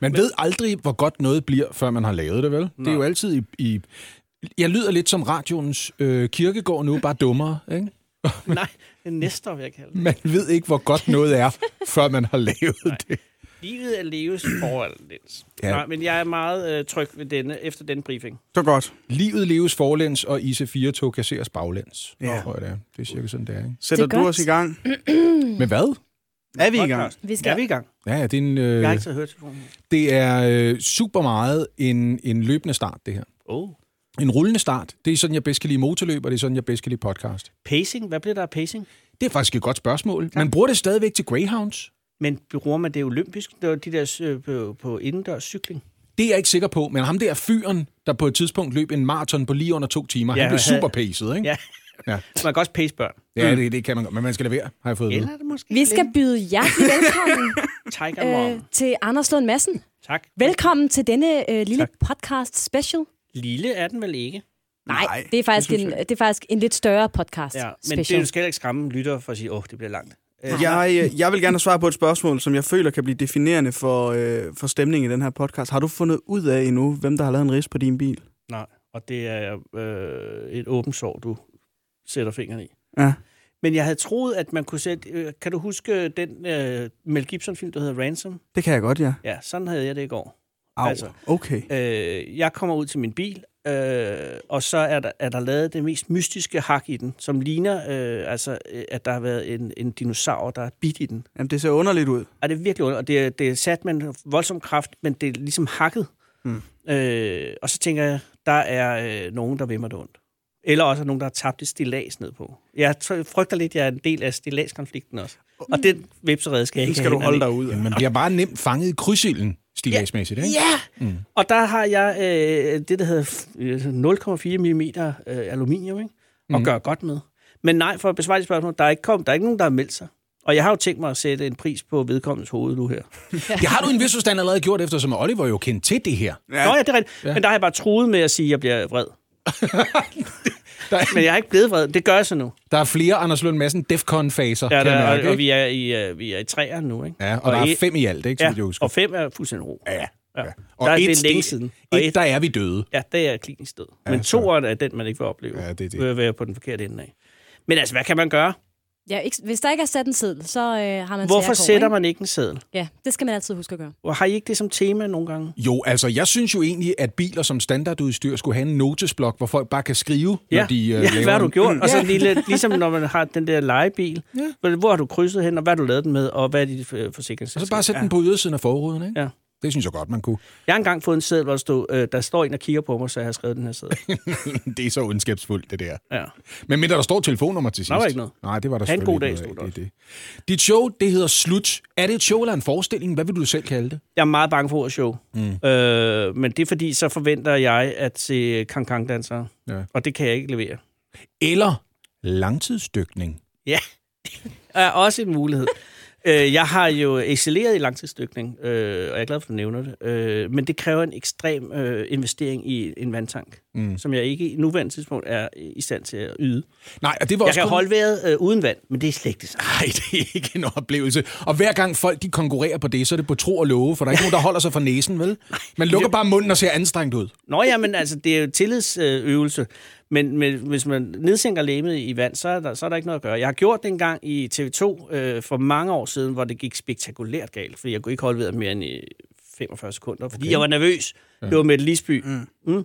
Man ved aldrig, hvor godt noget bliver, før man har lavet det, vel? Det er jo altid i... i jeg lyder lidt som radioens øh, kirkegård nu, bare dummere, ikke? Nej, det er næster, vil jeg kalde det. Man ved ikke, hvor godt noget er, før man har lavet det. Livet er leves forlæns. Ja. Nej, men jeg er meget øh, tryg ved denne, efter den briefing. Så godt. Livet leves forlæns, og IC4-tog kasseres baglæns. Ja. Tror jeg, det er. Det er cirka sådan, det er, ikke? Sætter Det er du godt. os i gang? Men hvad? Er vi i gang? Vi Ja, skal... vi er i gang. Ja, ja, det er, en, Jeg har øh, ikke det er øh, super meget en, en løbende start, det her. Oh. En rullende start. Det er sådan, jeg bedst kan lide motorløb, og det er sådan, jeg bedst kan lide podcast. Pacing, hvad bliver der af pacing? Det er faktisk et godt spørgsmål. Man bruger det stadigvæk til Greyhounds. Men bruger man det olympisk? De der øh, på, på indendørs cykling. Det er jeg ikke sikker på, men ham der fyren, der på et tidspunkt løb en maraton på lige under to timer, ja, han blev super paced, ikke? Ja. Ja. Man kan også pace børn. Ja, det, det kan man godt, men man skal lade være, har jeg fået. Eller er det måske Vi skal byde hjertelig velkommen Tiger Mom. øh, til Anders Lund Madsen. Tak. Velkommen til denne øh, lille Tak. podcast special. Lille er den vel ikke? Nej, Nej, det er faktisk det en, det er faktisk en lidt større podcast Ja, men special. det skal ikke skræmme lytter for at sige, åh, oh, det bliver langt. Øh, Jeg, øh, jeg vil gerne svare på et spørgsmål, som jeg føler kan blive definerende for, øh, for stemningen i den her podcast. Har du fundet ud af endnu, hvem der har lavet en ris på din bil? Nej, og det er øh, et åbent sår, du sætter fingeren i. Ja. Men jeg havde troet, at man kunne sætte... Øh, kan du huske den øh, Mel Gibson-film, der hedder Ransom? Det kan jeg godt, ja. Ja, sådan havde jeg det i går. Au, Altså. okay. Øh, jeg kommer ud til min bil, øh, og så er der, er der lavet det mest mystiske hak i den, som ligner, øh, altså, øh, at der har været en, en dinosaur, der er bidt i den. Jamen, det ser underligt ud. Og det er virkelig ondt, og det, er- det er sat med en voldsom kraft, men det er ligesom hakket. Mm. Øh, og så tænker jeg, der er øh, nogen, der vil mig det ondt. Eller også er nogen, der har tabt et stillads ned på. Jeg frygter lidt, at jeg er en del af stilladskonflikten også. Og den vipserede skal jeg Den ikke skal du holde dig ud af. Men man bliver bare nemt fanget i krydsilden, stilagsmæssigt, ikke? Ja! Mm. Og der har jeg øh, det, der hedder f- 0,4 mm øh, aluminium, ikke? Og Mm. gør godt med. Men nej, for at besvare dit spørgsmål, der er, ikke kommet, der er ikke nogen, der har meldt sig. Og jeg har jo tænkt mig at sætte en pris på vedkommendes hoved nu her. Det har du en vis forstand allerede gjort, eftersom Oliver jo kendt til det her. Ja. Nå ja, det er rigtigt. Ja. Men der har jeg bare troet med at sige, at jeg bliver vred. Der, Men jeg er ikke blevet vred. Det gør jeg så nu. der er flere Anders Lund Madsen Defcon-faser, Ja, der, og, mærke, og ikke? vi er i, uh, vi er i træerne nu, ikke? Ja, og, og der er fem i alt, ikke? Så Ja, og fem er fuldstændig ro. Ja, Ja. ja. Der Og er det et, længe det- siden. Og Et, et, der er vi døde. ja, det er klinisk død. Ja, Men toeren er den, man ikke vil opleve. Ja, det er det. At være på den forkerte ende af. Men altså, hvad kan man gøre? Ja, ikke, hvis der ikke er sat en seddel, så øh, har man Hvorfor sætter ikke? man ikke en seddel? Ja, det skal man altid huske at gøre. Og har I ikke det som tema nogle gange? Jo, altså, jeg synes jo egentlig, at biler som standardudstyr skulle have en notesblok, hvor folk bare kan skrive, når de uh, ja laver hvad har du gjort? Og så en lille, ligesom når man har den der legebil. Ja. Hvor har du krydset hen, og hvad har du lavet den med, og hvad er dit øh, forsikringsselskab? Og så bare sætte den på ydersiden af forruden, ikke? Ja. Det synes jeg godt, man kunne. Jeg har engang fået en seddel, hvor der, stod, øh, der står en og kigger på mig, så jeg har skrevet den her seddel. det er så ondskabsfuldt, det der. Ja. Men mindre der står telefonnummer til sidst. Der var ikke noget. Nej, det var der Ha' en selvfølgelig god dag, stod der er det. Dit show, det hedder Slut. Er det et show eller en forestilling? Hvad vil du selv kalde det? Jeg er meget bange for ordet show. Mm. Øh, men det er fordi, så forventer jeg at se kang-kang-dansere. Ja. Og det kan jeg ikke levere. Eller langtidsdykning. Ja, det er også en mulighed. Øh, jeg har jo excelleret i langtidsdykning, øh, og jeg er glad for, at du nævner det. Øh, men det kræver en ekstrem øh, investering i en vandtank, mm. som jeg ikke i nuværende tidspunkt er i stand til at yde. Nej, og det var Jeg også kan kun... holde vejret øh, uden vand, men det er slet ikke det. Nej, det er ikke en oplevelse. Og hver gang folk de konkurrerer på det, så er det på tro og love, for der er ikke nogen, der holder sig for næsen, vel? Man lukker bare munden og ser anstrengt ud. Nå ja, men altså, det er jo tillidsøvelse. Men, men hvis man nedsænker lægemet i vand, så er, der, så er der ikke noget at gøre. Jeg har gjort det en gang i TV2 øh, for mange år siden, hvor det gik spektakulært galt, fordi jeg kunne ikke holde vejret mere end i 45 sekunder, fordi okay. jeg var nervøs. Ja. Det var med Lisby. Mm. Mm. Jeg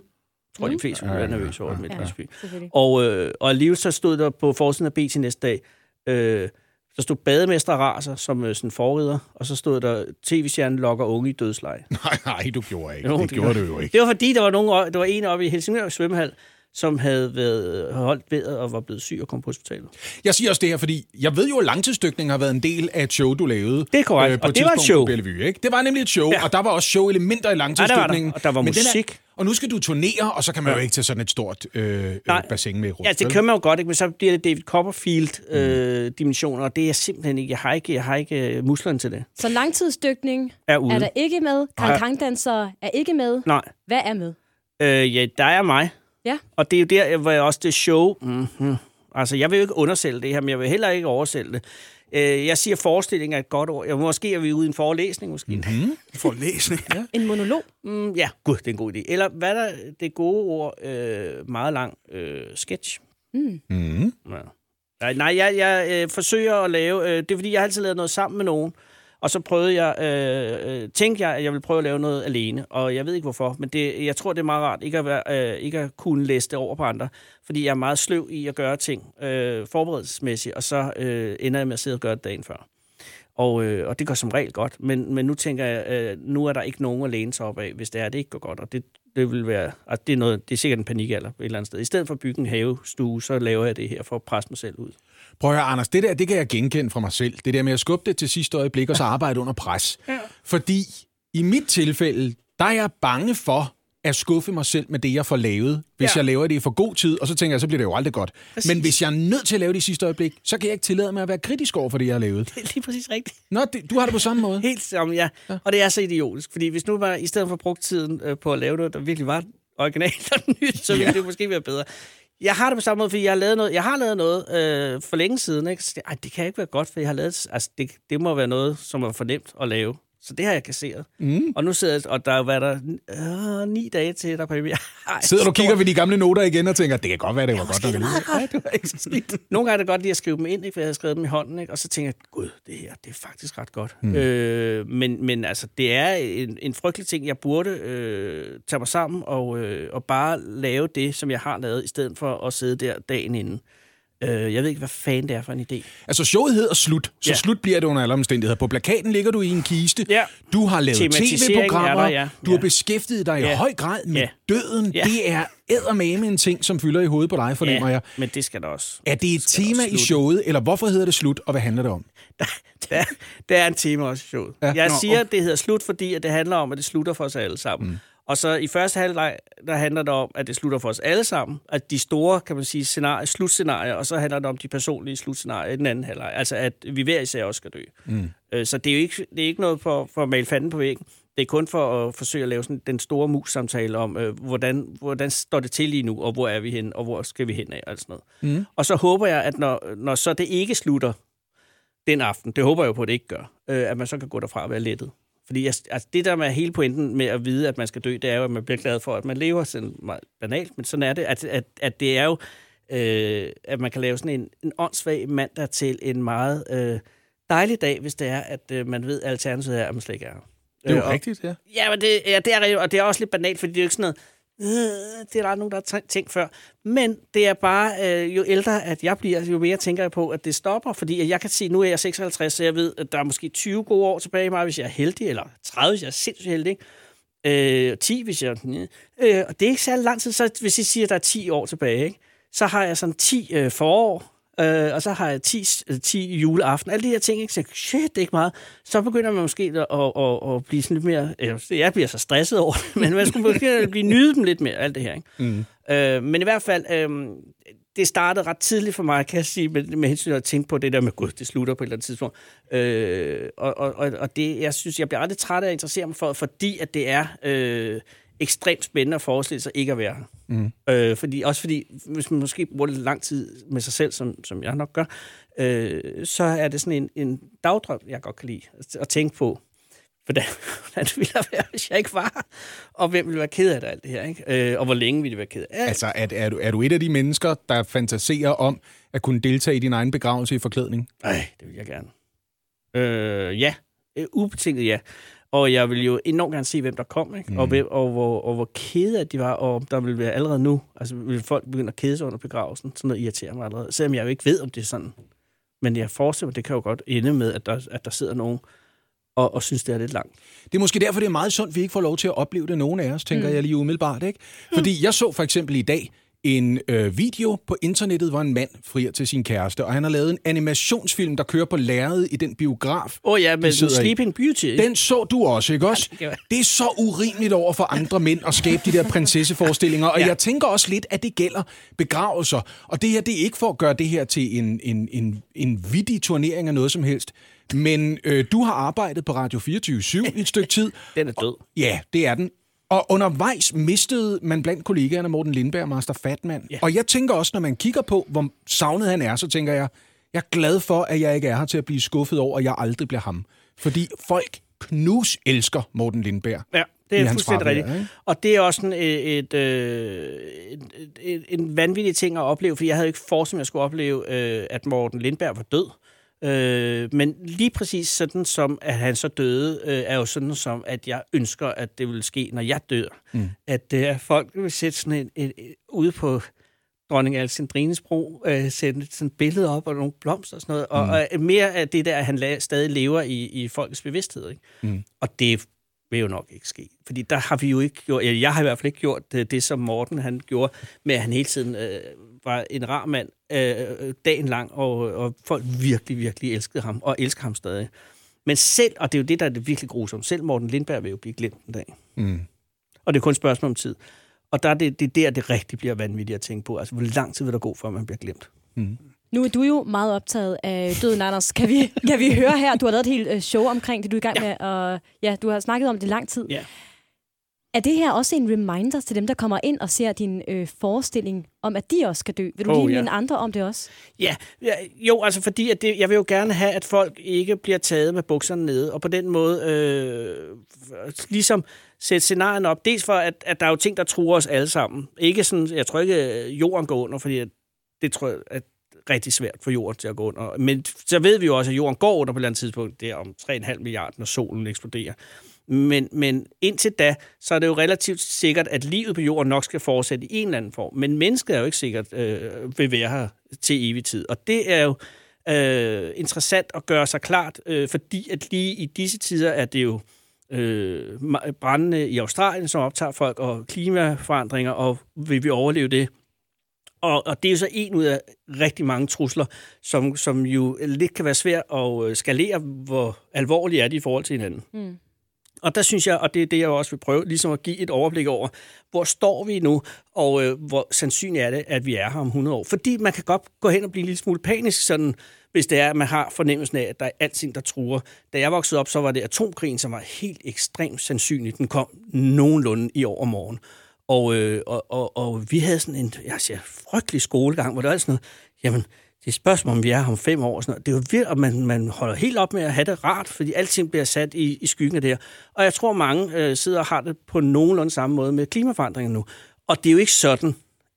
tror, de fleste ville være nervøse over Mette Ja. Lisby. Selvfølgelig. Og, øh, og alligevel så stod der på forsiden af BT næste dag, øh, der stod bademester raser som øh, sådan forrider, og så stod der tv-stjernen lokker unge i dødsleje. Nej, nej, du gjorde ikke. Jo, det, det gjorde du jo ikke. Det var fordi, der var, nogen, der var en oppe i Helsingør svømmehal, som havde været, holdt vejret og var blevet syg og kom på hospitalet. Jeg siger også det her, fordi jeg ved jo, at langtidsdykning har været en del af et show, du lavede. Det er korrekt, på og det var et show. Bellevue, ikke? Det var nemlig et show, Ja. og der var også show-elementer i langtidsdykningen. og der var Men den musik. Er, og nu skal du turnere, og så kan man jo ikke tage sådan et stort øh, øh, Nej. bassin med rundt. Ja, det kan man jo godt, ikke? men så bliver det David Copperfield-dimensioner, og det er jeg simpelthen ikke. Jeg har ikke, jeg har ikke øh, musklerne til det. Så langtidsdykning Er ude. er der ikke med. Kang-kang-dansere er ikke med. Nej. Hvad er med? Øh, ja, der er mig. Ja. Og det er jo der, hvor jeg også det show... Mm-hmm. Altså, jeg vil jo ikke undersælge det her, men jeg vil heller ikke oversælge det. Øh, jeg siger forestilling er et godt ord. Måske er vi ude i en forelæsning, måske. Mm-hmm. For læsning. Ja. En monolog. Mm, ja, gud, det er en god idé. Eller hvad er der det gode ord? Øh, meget lang øh, sketch. Mm. Ja. Nej, nej jeg, jeg øh, forsøger at lave... Øh, det er fordi, jeg har altid lavet noget sammen med nogen. Og så prøvede jeg, øh, øh, tænkte jeg, at jeg ville prøve at lave noget alene. Og jeg ved ikke hvorfor, men det, jeg tror, det er meget rart ikke at, være, øh, ikke at kunne læse det over på andre. Fordi jeg er meget sløv i at gøre ting øh, forberedelsesmæssigt, og så øh, ender jeg med at sidde og gøre det dagen før. Og, øh, og det går som regel godt. Men, men nu tænker jeg, øh, nu er der ikke nogen at læne sig op af, hvis det er, det ikke går godt. Og det, det vil være, altså det er, noget, det er sikkert en panikalder et eller andet sted. I stedet for at bygge en havestue, så laver jeg det her for at presse mig selv ud. Prøv at høre, Anders, det der, det kan jeg genkende fra mig selv. Det der med at skubbe det til sidste øjeblik, og så arbejde under pres. Ja. Fordi i mit tilfælde, der er jeg bange for at skuffe mig selv med det, jeg får lavet, hvis Ja. jeg laver det i for god tid, og så tænker jeg, så bliver det jo aldrig godt. Præcis. Men hvis jeg er nødt til at lave det i sidste øjeblik, så kan jeg ikke tillade mig at være kritisk over for det, jeg har lavet. Det er lige præcis rigtigt. Nå, det, du har det på samme måde. Helt som, ja. ja. Og det er så idiotisk, fordi hvis nu var i stedet for at bruge tiden øh, på at lave noget, der virkelig var originalt og nyt, så ville Ja. det måske være bedre. Jeg har det på samme måde, fordi jeg har lavet noget, jeg har lavet noget øh, for længe siden. Ikke? Så det, ej, det kan ikke være godt, for jeg har lavet... Altså, det, det må være noget, som er for nemt at lave. Så det har jeg kasseret. Mm. Og nu sidder jeg, og der er været der øh, ni dage til, der er premiere. Ej, Sidder du og kigger ved de gamle noter igen og tænker, det kan godt være, det var godt. Måske nok det alligevel." godt. det var ikke skidt. Nogle gange er det godt lige at skrive dem ind, ikke? for jeg havde skrevet dem i hånden, ikke? og så tænker jeg, gud, det her, det er faktisk ret godt. Mm. Øh, men, men altså, det er en, en frygtelig ting. Jeg burde øh, tage mig sammen og, øh, og bare lave det, som jeg har lavet, i stedet for at sidde der dagen inden. Øh, jeg ved ikke, hvad fanden det er for en idé. Altså, showet hedder Slut, så Ja. slut bliver det under alle omstændigheder. På plakaten ligger du i en kiste. Ja. Du har lavet tv-programmer. er der, ja. Du har Ja. beskæftiget dig i Ja. høj grad med Ja. døden. Ja. Det er eddermame en ting, som fylder i hovedet på dig, fornemmer jeg. men det skal der også. Er det et tema i showet, eller hvorfor hedder det Slut, og hvad handler det om? Der, der, der er en tema også i showet. Ja. Ja. Jeg Nå, siger, at det hedder slut, fordi at det handler om, at det slutter for os alle sammen. Mm. Og så i første halvleg, der handler det om, at det slutter for os alle sammen. At de store, kan man sige, scenarier, slutscenarier, og så handler det om de personlige slutscenarier i den anden halvleg. Altså, at vi hver især også skal dø. Mm. Øh, Så det er jo ikke, det er ikke noget for, for at male fanden på væggen. Det er kun for at forsøge at lave sådan den store mus-samtale om, øh, hvordan, hvordan står det til lige nu, og hvor er vi hen, og hvor skal vi hen af, og sådan noget. Mm. Og så håber jeg, at når, når så det ikke slutter, den aften, det håber jeg jo på, at det ikke gør, øh, at man så kan gå derfra og være lettet. Fordi jeg, altså det der med hele pointen med at vide, at man skal dø, det er jo, at man bliver glad for, at man lever sådan meget banalt, men sådan er det, at, at, at det er jo, øh, at man kan lave sådan en, en åndssvag mandag til en meget øh, dejlig dag, hvis det er, at øh, man ved, at alternativet er, at man slet ikke er. Det er jo Øh, og- rigtigt, ja. Ja, men det, ja, det er, rigtigt, og det er også lidt banalt, fordi det er jo ikke sådan noget, øh, det er der nogen, der har tænkt før. Men det er bare, øh, jo ældre at jeg bliver, jo mere tænker jeg på, at det stopper. Fordi at jeg kan sige, nu er jeg 56, så jeg ved, at der er måske 20 gode år tilbage i mig, hvis jeg er heldig, eller 30, hvis jeg er sindssygt heldig. ikke? Øh, 10, hvis jeg... Øh, og det er ikke særlig lang tid, så hvis I siger, at der er 10 år tilbage, ikke? så har jeg sådan 10 øh, forår, Øh, og så har jeg 10, øh, 10 juleaften. Alle de her ting, ikke? Så, shit, det er ikke meget. Så begynder man måske at, at, at, at blive sådan lidt mere... øh, Jeg bliver så stresset over det, men man skulle måske blive nyde dem lidt mere, alt det her. Ikke? Mm. Øh, men i hvert fald, øh, det startede ret tidligt for mig, kan jeg sige, med, med hensyn til at tænke på det der med, gud, det slutter på et eller andet tidspunkt. Øh, og, og, og, og det, jeg synes, jeg bliver aldrig træt af at interessere mig for, fordi at det er øh, ekstremt spændende at forestille sig ikke at være her. Mm. Øh, fordi, også fordi, hvis man måske bruger lidt lang tid med sig selv, som, som jeg nok gør, øh, så er det sådan en, en dagdrøm, jeg godt kan lide at, tænke på. Hvordan, hvordan ville det være, hvis jeg ikke var her? Og hvem ville være ked af det, alt det her? Ikke? Øh, og hvor længe ville det være ked af det? Altså, er, er, du, er du et af de mennesker, der fantaserer om at kunne deltage i din egen begravelse i forklædning? Nej, det vil jeg gerne. Øh, ja, øh, ubetinget ja. Og jeg vil jo enormt gerne se, hvem der kom, ikke? Mm. Og, hvem, og, hvor, og hvor kede at de var, og der vil være allerede nu, altså vil folk begynde at kede sig under begravelsen, sådan noget irriterer mig allerede, selvom jeg jo ikke ved, om det er sådan. Men jeg forestiller mig, det kan jo godt ende med, at der, at der sidder nogen og, og synes, det er lidt langt. Det er måske derfor, det er meget sundt, at vi ikke får lov til at opleve det, nogen af os, tænker mm. jeg lige umiddelbart. Ikke? Fordi jeg så for eksempel i dag en øh, video på internettet, hvor en mand frier til sin kæreste, og han har lavet en animationsfilm, der kører på lærredet i den biograf. Åh oh, ja, i. Sleeping Beauty. ikke? Den så du også, ikke også? det er så urimeligt over for andre mænd at skabe de der prinsesseforestillinger, og Ja. jeg tænker også lidt, at det gælder begravelser. Og det her, det er ikke for at gøre det her til en, en, en, en vittig turnering af noget som helst. Men øh, du har arbejdet på Radio 24 i et stykke tid. Den er død. Ja, det er den. Og undervejs mistede man blandt kollegaerne Morten Lindberg og Master Fatman. Ja. Og jeg tænker også, når man kigger på, hvor savnet han er, så tænker jeg, Jeg er glad for, at jeg ikke er her til at blive skuffet over, at jeg aldrig bliver ham. Fordi folk knus elsker Morten Lindberg. Ja, det er fuldstændig rigtigt. ikke? Og det er også sådan et, et, øh, et, et, en vanvittig ting at opleve, for jeg havde ikke forestillet, at jeg skulle opleve, øh, at Morten Lindberg var død. Øh, men lige præcis sådan som, at han så døde, øh, er jo sådan som, at jeg ønsker, at det vil ske, når jeg dør. Mm. At øh, folk vil sætte sådan en, en, en, ude på dronning Alexandrines bro, øh, sætte sådan et billede op og nogle blomster og sådan noget. Og, og mere af det der, at han la- stadig lever i, i folkets bevidsthed. Ikke? Mm. Og det vil jo nok ikke ske. Fordi der har vi jo ikke gjort, eller jeg har i hvert fald ikke gjort det, det som Morten han gjorde, med at han hele tiden øh, var en rar mand øh, dagen lang, og, og folk virkelig, virkelig elskede ham, og elsker ham stadig. Men selv, og det er jo det, der er det virkelig grusomt, selv Morten Lindberg vil jo blive glemt en dag. Mm. Og det er kun et spørgsmål om tid. Og der er det, det er der, det rigtig bliver vanvittigt at tænke på. Altså, hvor lang tid vil der gå, før man bliver glemt? Nu er du jo meget optaget af døden, Anders. Kan vi, kan vi høre her? Du har lavet et helt øh, show omkring det, du er i gang Ja. med. Og, ja, du har snakket om det lang tid. Ja. Er det her også en reminder til dem, der kommer ind og ser din øh, forestilling om, at de også skal dø? Vil du Oh, lige ja. minde andre om det også? Ja, ja, jo, altså fordi at det, jeg vil jo gerne have, at folk ikke bliver taget med bukserne nede, og på den måde øh, ligesom sætte scenarien op. Dels for, at, at der er jo ting, der truer os alle sammen. Ikke sådan, jeg tror ikke, at jorden går under, fordi at, det tror jeg er rigtig svært for jorden til at gå under. Men så ved vi jo også, at jorden går under på et eller andet tidspunkt. Det er om 3,5 milliarder, når solen eksploderer. Men, men indtil da, så er det jo relativt sikkert, at livet på jorden nok skal fortsætte i en eller anden form. Men mennesket er jo ikke sikkert øh, vil være her til evig tid. Og det er jo øh, interessant at gøre sig klart, øh, fordi at lige i disse tider er det jo øh, brændende i Australien, som optager folk, og klimaforandringer, og vil vi overleve det? Og, og det er jo så en ud af rigtig mange trusler, som, som jo lidt kan være svært at øh, skalere, hvor alvorlige er de i forhold til hinanden. Mm. Og der synes jeg, og det er det, jeg også vil prøve, ligesom at give et overblik over, hvor står vi nu, og øh, hvor sandsynligt er det, at vi er her om 100 år. Fordi man kan godt gå hen og blive en lille smule panisk, sådan, hvis det er, at man har fornemmelsen af, at der er alting, der truer. Da jeg voksede op, så var det atomkrigen, som var helt ekstremt sandsynligt. Den kom nogenlunde i overmorgen. Og, øh, og, og, og vi havde sådan en jeg siger, frygtelig skolegang, hvor der var sådan noget, jamen, det er et spørgsmål, om vi er her om fem år. og Sådan noget. Det er jo virkelig, at man, man holder helt op med at have det rart, fordi alting bliver sat i, i skyggen af det her. Og jeg tror, mange øh, sidder og har det på nogenlunde samme måde med klimaforandringer nu. Og det er jo ikke sådan,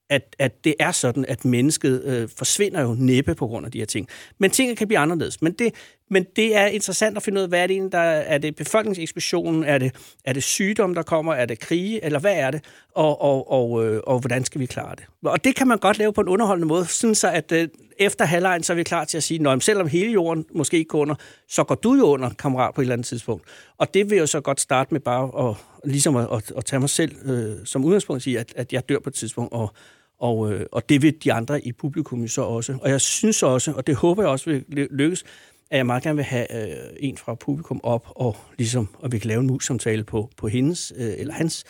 at, at det er sådan, at mennesket øh, forsvinder jo næppe på grund af de her ting. Men tingene kan blive anderledes. Men det, men det er interessant at finde ud af, hvad er det egentlig, der er det befolkningseksplosionen, er det, er det sygdom, der kommer, er det krige, eller hvad er det, og, og, og, øh, og hvordan skal vi klare det? Og det kan man godt lave på en underholdende måde, sådan så at øh, efter halvlejen, så er vi klar til at sige, at selvom hele jorden måske ikke går under, så går du jo under, kammerat, på et eller andet tidspunkt. Og det vil jeg jo så godt starte med bare at, ligesom at, at, at tage mig selv øh, som udgangspunkt og sige, at, at jeg dør på et tidspunkt, og, og, øh, og det vil de andre i publikum så også. Og jeg synes også, og det håber jeg også vil lykkes, at jeg meget gerne vil have øh, en fra publikum op, og ligesom, og vi kan lave en mus-samtale på, på hendes øh, eller hans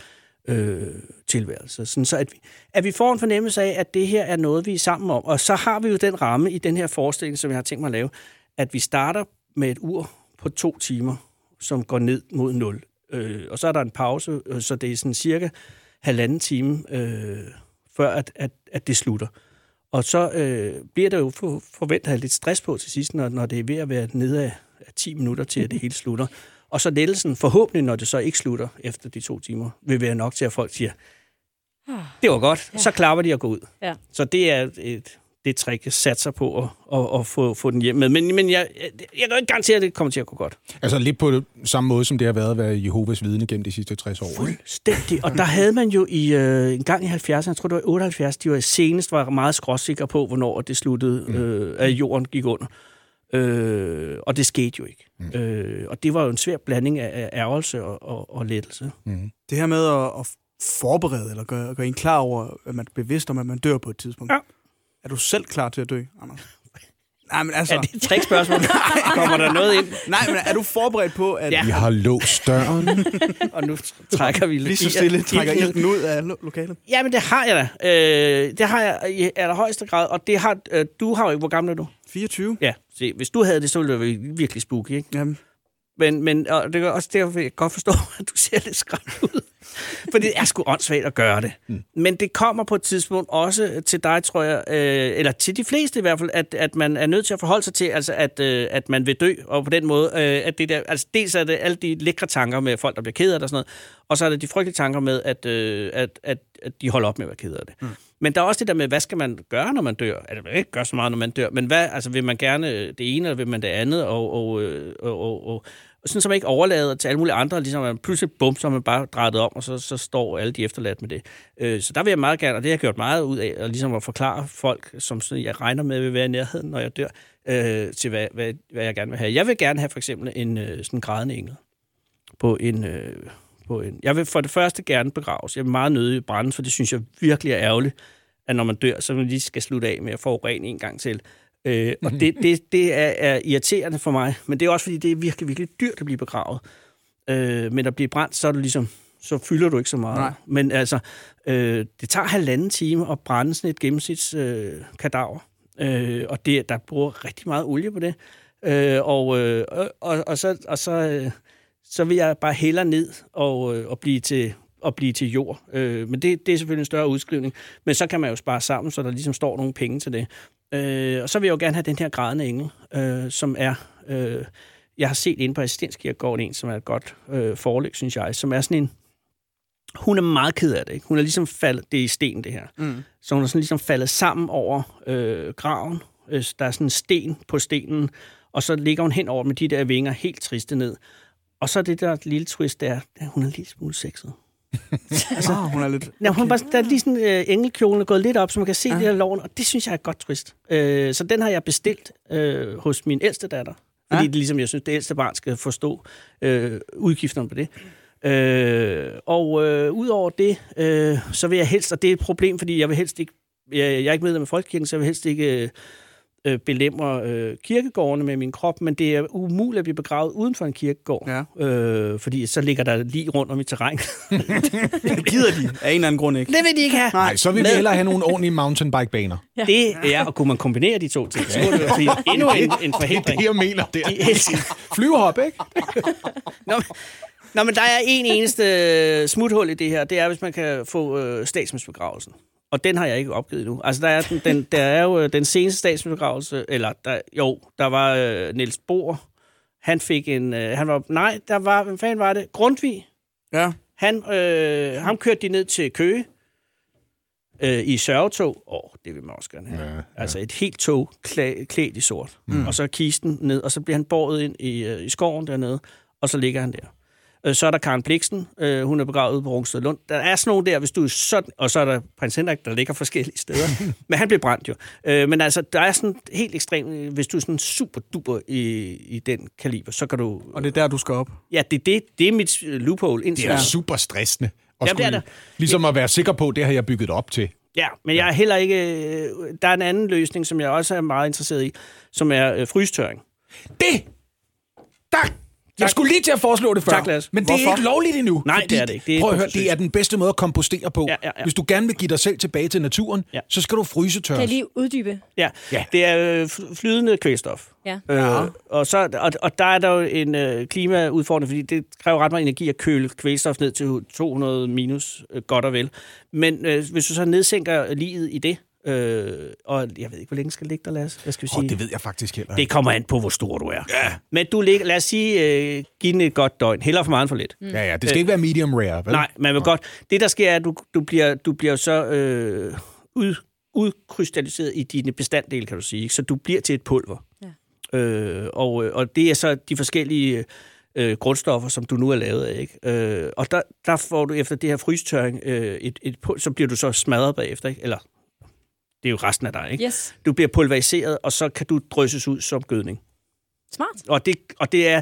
øh, tilværelse. Sådan så at vi, at vi får en fornemmelse af, at det her er noget, vi er sammen om. Og så har vi jo den ramme i den her forestilling, som jeg har tænkt mig at lave, at vi starter med et ur på to timer, som går ned mod nul. Øh, og så er der en pause, øh, så det er sådan cirka halvanden time, øh, før at, at, at det slutter. Og så øh, bliver der jo for, forventet lidt stress på til sidst, når, når det er ved at være nede af, af 10 minutter til, at det hele slutter. Og så lettelsen, forhåbentlig, når det så ikke slutter efter de to timer, vil være nok til, at folk siger, det var godt, ja. så klapper de og går ud. Ja. Så det er et, det trick, satser på at, at, at få, få den hjem med. Men, men jeg, jeg, jeg kan jo ikke garantere, at det kommer til at gå godt. Altså lidt på det samme måde, som det har været at være Jehovas vidne gennem de sidste 60 år. Fuldstændig. Og der havde man jo i øh, en gang i 70'erne, jeg tror det var 78, de var senest var meget skråsikre på, hvornår det sluttede, øh, at jorden gik under. Øh, og det skete jo ikke. Mm. Øh, og det var jo en svær blanding af, ærgelse og, og, og lettelse. Det her med at, at forberede eller gøre, gøre en klar over, at man er bevidst om, at man dør på et tidspunkt. Ja. Er du selv klar til at dø, Anders? Nej, men altså... Er det et trickspørgsmål? Kommer der noget ind? Nej, men er du forberedt på, at Ja. Vi har låst døren. Og nu trækker vi lige så stille trækker i- ilden ud af lo- lokalet? Jamen, det har jeg da. Øh, det har jeg i allerhøjeste grad. Og det har, øh, du har jo ikke... Hvor gammel er du? 24? Ja, se, hvis du havde det, så ville det være virkelig spooky, ikke? Jamen, Men, men og det er også derfor, jeg godt forstå, at du ser lidt skræmt ud. For det er sgu åndssvagt at gøre det. Mm. Men det kommer på et tidspunkt også til dig, tror jeg, øh, eller til de fleste i hvert fald, at, at man er nødt til at forholde sig til, altså at, øh, at man vil dø, og på den måde, øh, at det der, altså dels er det alle de lækre tanker med folk, der bliver ked af det og sådan noget, og så er det de frygtelige tanker med, at, øh, at, at, at de holder op med at være ked af det. Mm. Men der er også det der med, hvad skal man gøre, når man dør? Altså, man ikke gøre så meget, når man dør, men hvad, altså, vil man gerne det ene, eller vil man det andet? Og, og, øh, og, og, og, og sådan, så man ikke overlader til alle mulige andre, ligesom man pludselig bum, så er man bare drejet om, og så, så står alle de efterladt med det. Øh, så der vil jeg meget gerne, og det har jeg gjort meget ud af, og ligesom at forklare folk, som sådan, jeg regner med vil være i nærheden, når jeg dør, øh, til hvad, hvad, hvad jeg gerne vil have. Jeg vil gerne have for eksempel en øh, sådan grædende engel på en... Øh, på en... Jeg vil for det første gerne begraves. Jeg vil meget nødig brænde, for det synes jeg virkelig er ærgerligt, at når man dør, så man lige skal slutte af med at få ren en gang til. Øh, og det, det, det er, er irriterende for mig, men det er også fordi, det er virkelig, virkelig dyrt at blive begravet. Øh, men at blive brændt, så er du ligesom så fylder du ikke så meget. Nej. Men altså, øh, det tager halvanden time at brænde sådan et gennemsnitskadaver. Øh, kadaver. øh, og det, der bruger rigtig meget olie på det. Øh, og, øh, og, og så, og så, øh, så vil jeg bare hellere ned og, øh, og blive til at blive til jord. Øh, men det, det er selvfølgelig en større udskrivning. Men så kan man jo spare sammen, så der ligesom står nogle penge til det. Øh, og så vil jeg jo gerne have den her grædende engel, øh, som er... Øh, jeg har set inde på Assistenskirkegården en, som er et godt øh, forlæg, synes jeg, som er sådan en... Hun er meget ked af det, ikke? Hun er ligesom faldet... Det er i sten, det her. Mm. Så hun er sådan ligesom faldet sammen over øh, graven. Øh, der er sådan en sten på stenen, og så ligger hun hen over med de der vinger helt triste ned. Og så det der lille twist, der er, hun er en lille smule sexet. altså, ah, hun er lidt... Ja, hun bare, der er lige sådan øh, engelkjolen er gået lidt op, så man kan se Ja. det her loven, og det synes jeg er godt twist. Øh, så den har jeg bestilt øh, hos min ældste datter, fordi Ja. det, ligesom, jeg synes, det ældste barn skal forstå øh, udgifterne på det. Øh, og øh, udover det, øh, så vil jeg helst, og det er et problem, fordi jeg vil helst ikke, jeg, jeg er ikke medlem af Folkekirken, så jeg vil helst ikke øh, øh, belemre øh, kirkegårdene med min krop, men det er umuligt at blive begravet uden for en kirkegård, Ja. øh, fordi så ligger der lige rundt om i terræn. Det gider de af en eller anden grund ikke. det vil de ikke have. Nej, så vil vi hellere have nogle ordentlige mountainbike-baner. Det er, og kunne man kombinere de to ting, så det være endnu en, en Det er forhindring. det, jeg mener der. De elsker. Flyvehop, ikke? Nå, men- Nå, men der er en eneste smuthul i det her, det er, hvis man kan få øh, statsmandsbegravelsen. Og den har jeg ikke opgivet nu. Altså, der er, den, den, der er jo øh, den seneste statsmandsbegravelse, eller der, jo, der var øh, Niels Bohr. Han fik en... Øh, han var, nej, der var... Hvem fanden var det? Grundtvig. Ja. Han, øh, ham kørte de ned til Køge øh, i sørgetog. Åh, oh, det vil man også gerne have. Ja, Ja. Altså et helt tog klæ, klædt i sort. Mm. Og så kisten ned, og så bliver han båret ind i, øh, i skoven dernede, og så ligger han der. Øh, Så er der Karen Bliksen, øh, hun er begravet ude på Rungsted Lund. Der er sådan nogle der, hvis du er sådan, og så er der prins Henrik, der ligger forskellige steder. men han blev brændt jo. Øh, men altså, der er sådan helt ekstremt, hvis du er sådan super duper i, i den kaliber, så kan du... Og det er der, du skal op. Ja, det, det, det er mit loophole indtil Det er super stressende. Og Jamen, det er skulle, det. ligesom at være sikker på, det har jeg bygget op til. Ja, men jeg er heller ikke... Der er en anden løsning, som jeg også er meget interesseret i, som er øh, frystørring. Det! Tak! Jeg skulle lige til at foreslå det før. Tak, Lasse. Men det er Hvorfor? ikke lovligt endnu. Nej, det er det ikke. Det er prøv at høre, det er den bedste måde at kompostere på. Ja, ja, ja. Hvis du gerne vil give dig selv tilbage til naturen, Ja. så skal du fryse Kan jeg lige uddybe? Ja, Ja. det er øh, fl- flydende kvælstof. Ja. Øh, og, så, og, og der er der jo en øh, klimaudfordring, fordi det kræver ret meget energi at køle kvælstof ned til 200 minus, øh, godt og vel. Men øh, hvis du så nedsænker livet i det, øh, og jeg ved ikke, hvor længe skal det ligge der, Lasse? Hvad skal vi sige? Det ved jeg faktisk heller Det ikke. kommer an på, hvor stor du er. Ja. Men du ligger, lad os sige, øh, giv den et godt døgn. Heller for meget end for lidt. Ja, ja, det skal ikke være medium rare, vel? Nej, man vil godt. Det, der sker, er, at du, du bliver, du bliver så øh, ud, udkrystalliseret i dine bestanddele, kan du sige. Så du bliver til et pulver. Ja. Øh, og, øh, og det er så de forskellige øh, grundstoffer, som du nu er lavet af. Ikke? Øh, og der, der får du efter det her frystørring, øh, et, et, pul- så bliver du så smadret bagefter. Ikke? Eller det er jo resten af dig. Ikke? Yes. Du bliver pulveriseret, og så kan du drysses ud som gødning. Smart. Og det, og det er...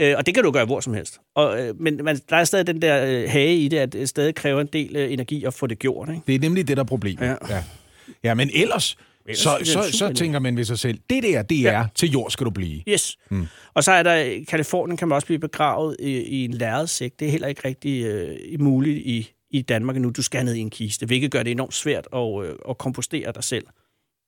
Øh, og det kan du gøre hvor som helst. Og, øh, men man, der er stadig den der øh, hage i det, at det stadig kræver en del øh, energi at få det gjort. Ikke? Det er nemlig det, der er problemet. Ja. Ja. ja, men ellers, Ellers så, er så, så tænker man ved sig selv, det der, det er, Ja. til jord skal du blive. Yes. Mm. Og så er der, i Kalifornien kan man også blive begravet i, i en lærredsæk. Det er heller ikke rigtig øh, muligt i, i Danmark nu. Du skal ned i en kiste, hvilket gør det enormt svært at, øh, at kompostere dig selv,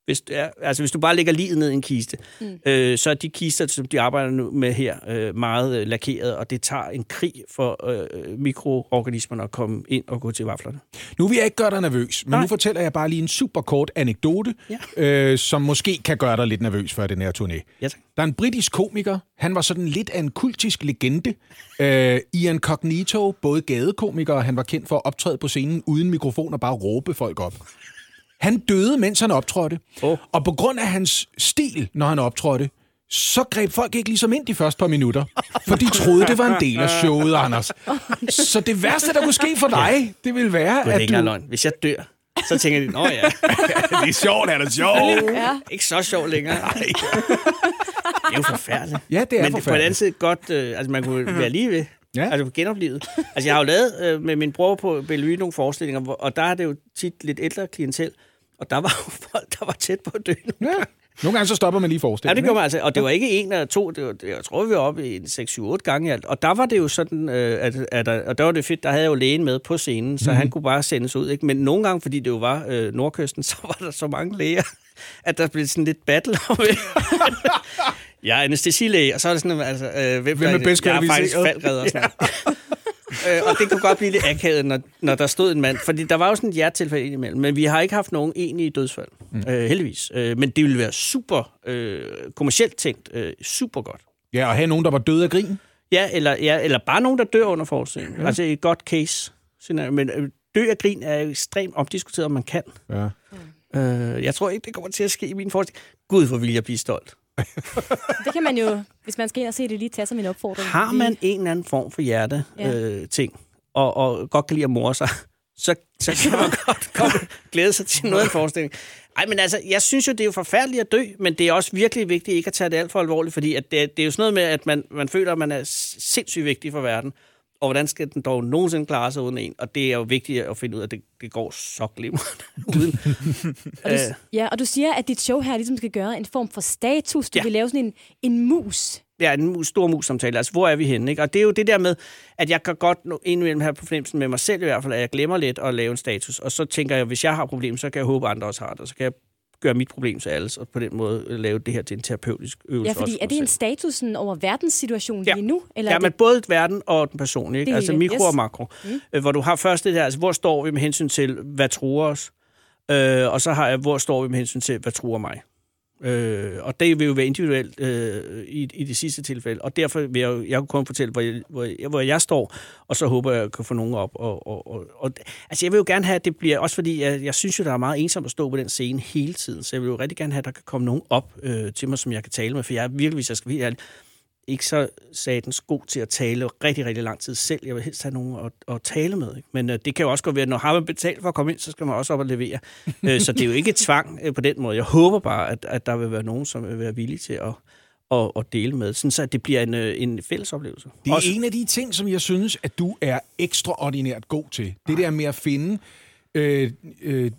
hvis, du er, altså, hvis du bare lægger livet ned i en kiste, mm. øh, så er de kister, som de arbejder nu med her, øh, meget øh, lakeret, og det tager en krig for øh, mikroorganismerne at komme ind og gå til vaflerne. Nu vil jeg ikke gøre dig nervøs, men Nej. nu fortæller jeg bare lige en super kort anekdote, Ja. øh, som måske kan gøre dig lidt nervøs for den her turné. Ja, tak. Der er en britisk komiker, han var sådan lidt af en kultisk legende. Øh, Ian Cognito, både gadekomiker, og han var kendt for at optræde på scenen uden mikrofon og bare råbe folk op. Han døde, mens han optrådte. Åh. Og på grund af hans stil, når han optrådte, så greb folk ikke ligesom ind de første par minutter. For de troede, det var en del af showet, Anders. Så det værste, der kunne ske for dig, det ville være, Det er at ikke du... løgn. Hvis jeg dør, så tænker de, nå ja, det er sjovt, er det sjovt? Ja. ikke så sjovt længere. Det er jo forfærdeligt. Ja, det er Men det, på den anden forfærdeligt. side godt, øh, altså man kunne være lige ved. Ja. Altså genoplevet. Altså jeg har jo lavet øh, med min bror på Bellevue nogle forestillinger, hvor, og der er det jo tit lidt ældre klientel, og der var jo folk, der var tæt på at dø. Ja. Nogle gange så stopper man lige Ja, forestillingen. det gjorde man altså. Og det var ikke en eller to, det var, jeg tror, vi var oppe i en 6-7-8 gange alt. Og der var det jo sådan, øh, at, at, at, og der var det fedt, der havde jeg jo lægen med på scenen, så mm. han kunne bare sendes ud. Ikke? Men nogle gange, fordi det jo var øh, Nordkysten, så var der så mange læger, at der blev sådan lidt battle om. Jeg er anestesilæge, og så er det sådan, altså, øh, hvem, Hvem er bedst Jeg er faktisk faldredder. og sådan noget. øh, og det kunne godt blive lidt akavet, når, når der stod en mand. Fordi der var jo sådan et hjertetilfælde indimellem. Men vi har ikke haft nogen egentlige dødsfald. Mm. Øh, heldigvis. Øh, men det ville være super øh, kommercielt tænkt. Øh, super godt. Ja, og have nogen, der var døde af grin. Ja eller, ja, eller bare nogen, der dør under forestillingen. Ja. Altså et godt case. scenario. Men øh, dø af grin er ekstremt omdiskuteret, om man kan. Ja. Øh, jeg tror ikke, det kommer til at ske i min forestilling. Gud, hvor vil jeg blive stolt. Det kan man jo, hvis man skal ind og se det, lige tage som en opfordring. Har man en eller anden form for hjerte Ja. øh, ting, og, og godt kan lide at more sig, så, så kan man godt komme, glæde sig til noget af en forestilling. Ej, men altså, jeg synes jo, det er jo forfærdeligt at dø, men det er også virkelig vigtigt ikke at tage det alt for alvorligt, fordi at det, det er jo sådan noget med, at man, man føler, at man er sindssygt vigtig for verden, og hvordan skal den dog nogensinde klare sig uden en? Og det er jo vigtigt at finde ud af, at det, det går så glimrende uden. Og du, Øh. ja, og du siger, at dit show her ligesom skal gøre en form for status. Du Ja. vil lave sådan en, en mus. Ja, en mus- stor mus-samtale. Altså, hvor er vi henne? Ikke? Og det er jo det der med, at jeg kan godt indimellem have på fornemmelsen med mig selv i hvert fald, at jeg glemmer lidt at lave en status. Og så tænker jeg, hvis jeg har et problem, så kan jeg håbe, at andre også har det. Så kan jeg gøre mit problem til alles, og på den måde øh, lave det her til en terapeutisk øvelse. Ja, fordi er det en status sådan, over verdenssituationen Ja. lige nu? Eller Ja, er men det, både verden og den personlige, ikke? Det altså hele, mikro yes. og makro. Mm. Hvor du har først det der, altså hvor står vi med hensyn til, hvad truer os? Øh, og så har jeg, hvor står vi med hensyn til, hvad truer mig? Øh, og det vil jo være individuelt øh, i, i det sidste tilfælde. Og derfor vil jeg, jeg kunne kun fortælle, hvor jeg, hvor, jeg, hvor jeg står, og så håber jeg, at jeg kan få nogen op. Og, og, og, og, altså jeg vil jo gerne have, at det bliver, også fordi jeg, jeg synes jo, der er meget ensomt at stå på den scene hele tiden, så jeg vil jo rigtig gerne have, at der kan komme nogen op øh, til mig, som jeg kan tale med, for jeg er virkelig, hvis jeg skal være helt ærlig, ikke så satans god til at tale rigtig, rigtig lang tid selv. Jeg vil helst have nogen at, at tale med. Ikke? Men øh, det kan jo også godt være, at når har man betalt for at komme ind, så skal man også op og levere. øh, så det er jo ikke tvang øh, på den måde. Jeg håber bare, at, at der vil være nogen, som vil være villige til at, at, at dele med, sådan så at det bliver en, øh, en fælles oplevelse. Det er Også- en af de ting, som jeg synes, at du er ekstraordinært god til. Det der med at finde øh, øh,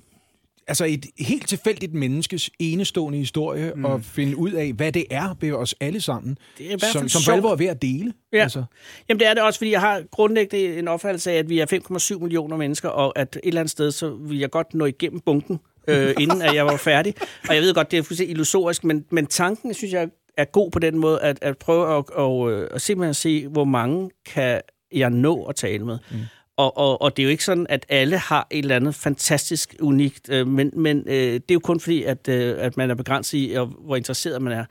altså et helt tilfældigt menneskes enestående historie, mm. og finde ud af, hvad det er ved os alle sammen, Det er i hvert som, fald som for alvor er ved at dele. Ja. Altså, Jamen det er det også, fordi jeg har grundlæggende en opfattelse af, at vi er 5,7 millioner mennesker, og at et eller andet sted, så vil jeg godt nå igennem bunken, øh, inden at jeg var færdig. Og jeg ved godt, det er fuldstændig illusorisk, men, men tanken, synes jeg, er god på den måde, at, at prøve at, og, øh, at simpelthen se, hvor mange kan jeg nå at tale med. Mm. Og, og, og det er jo ikke sådan, at alle har et eller andet fantastisk unikt, øh, men, men øh, det er jo kun fordi, at, øh, at man er begrænset i, og hvor interesseret man er.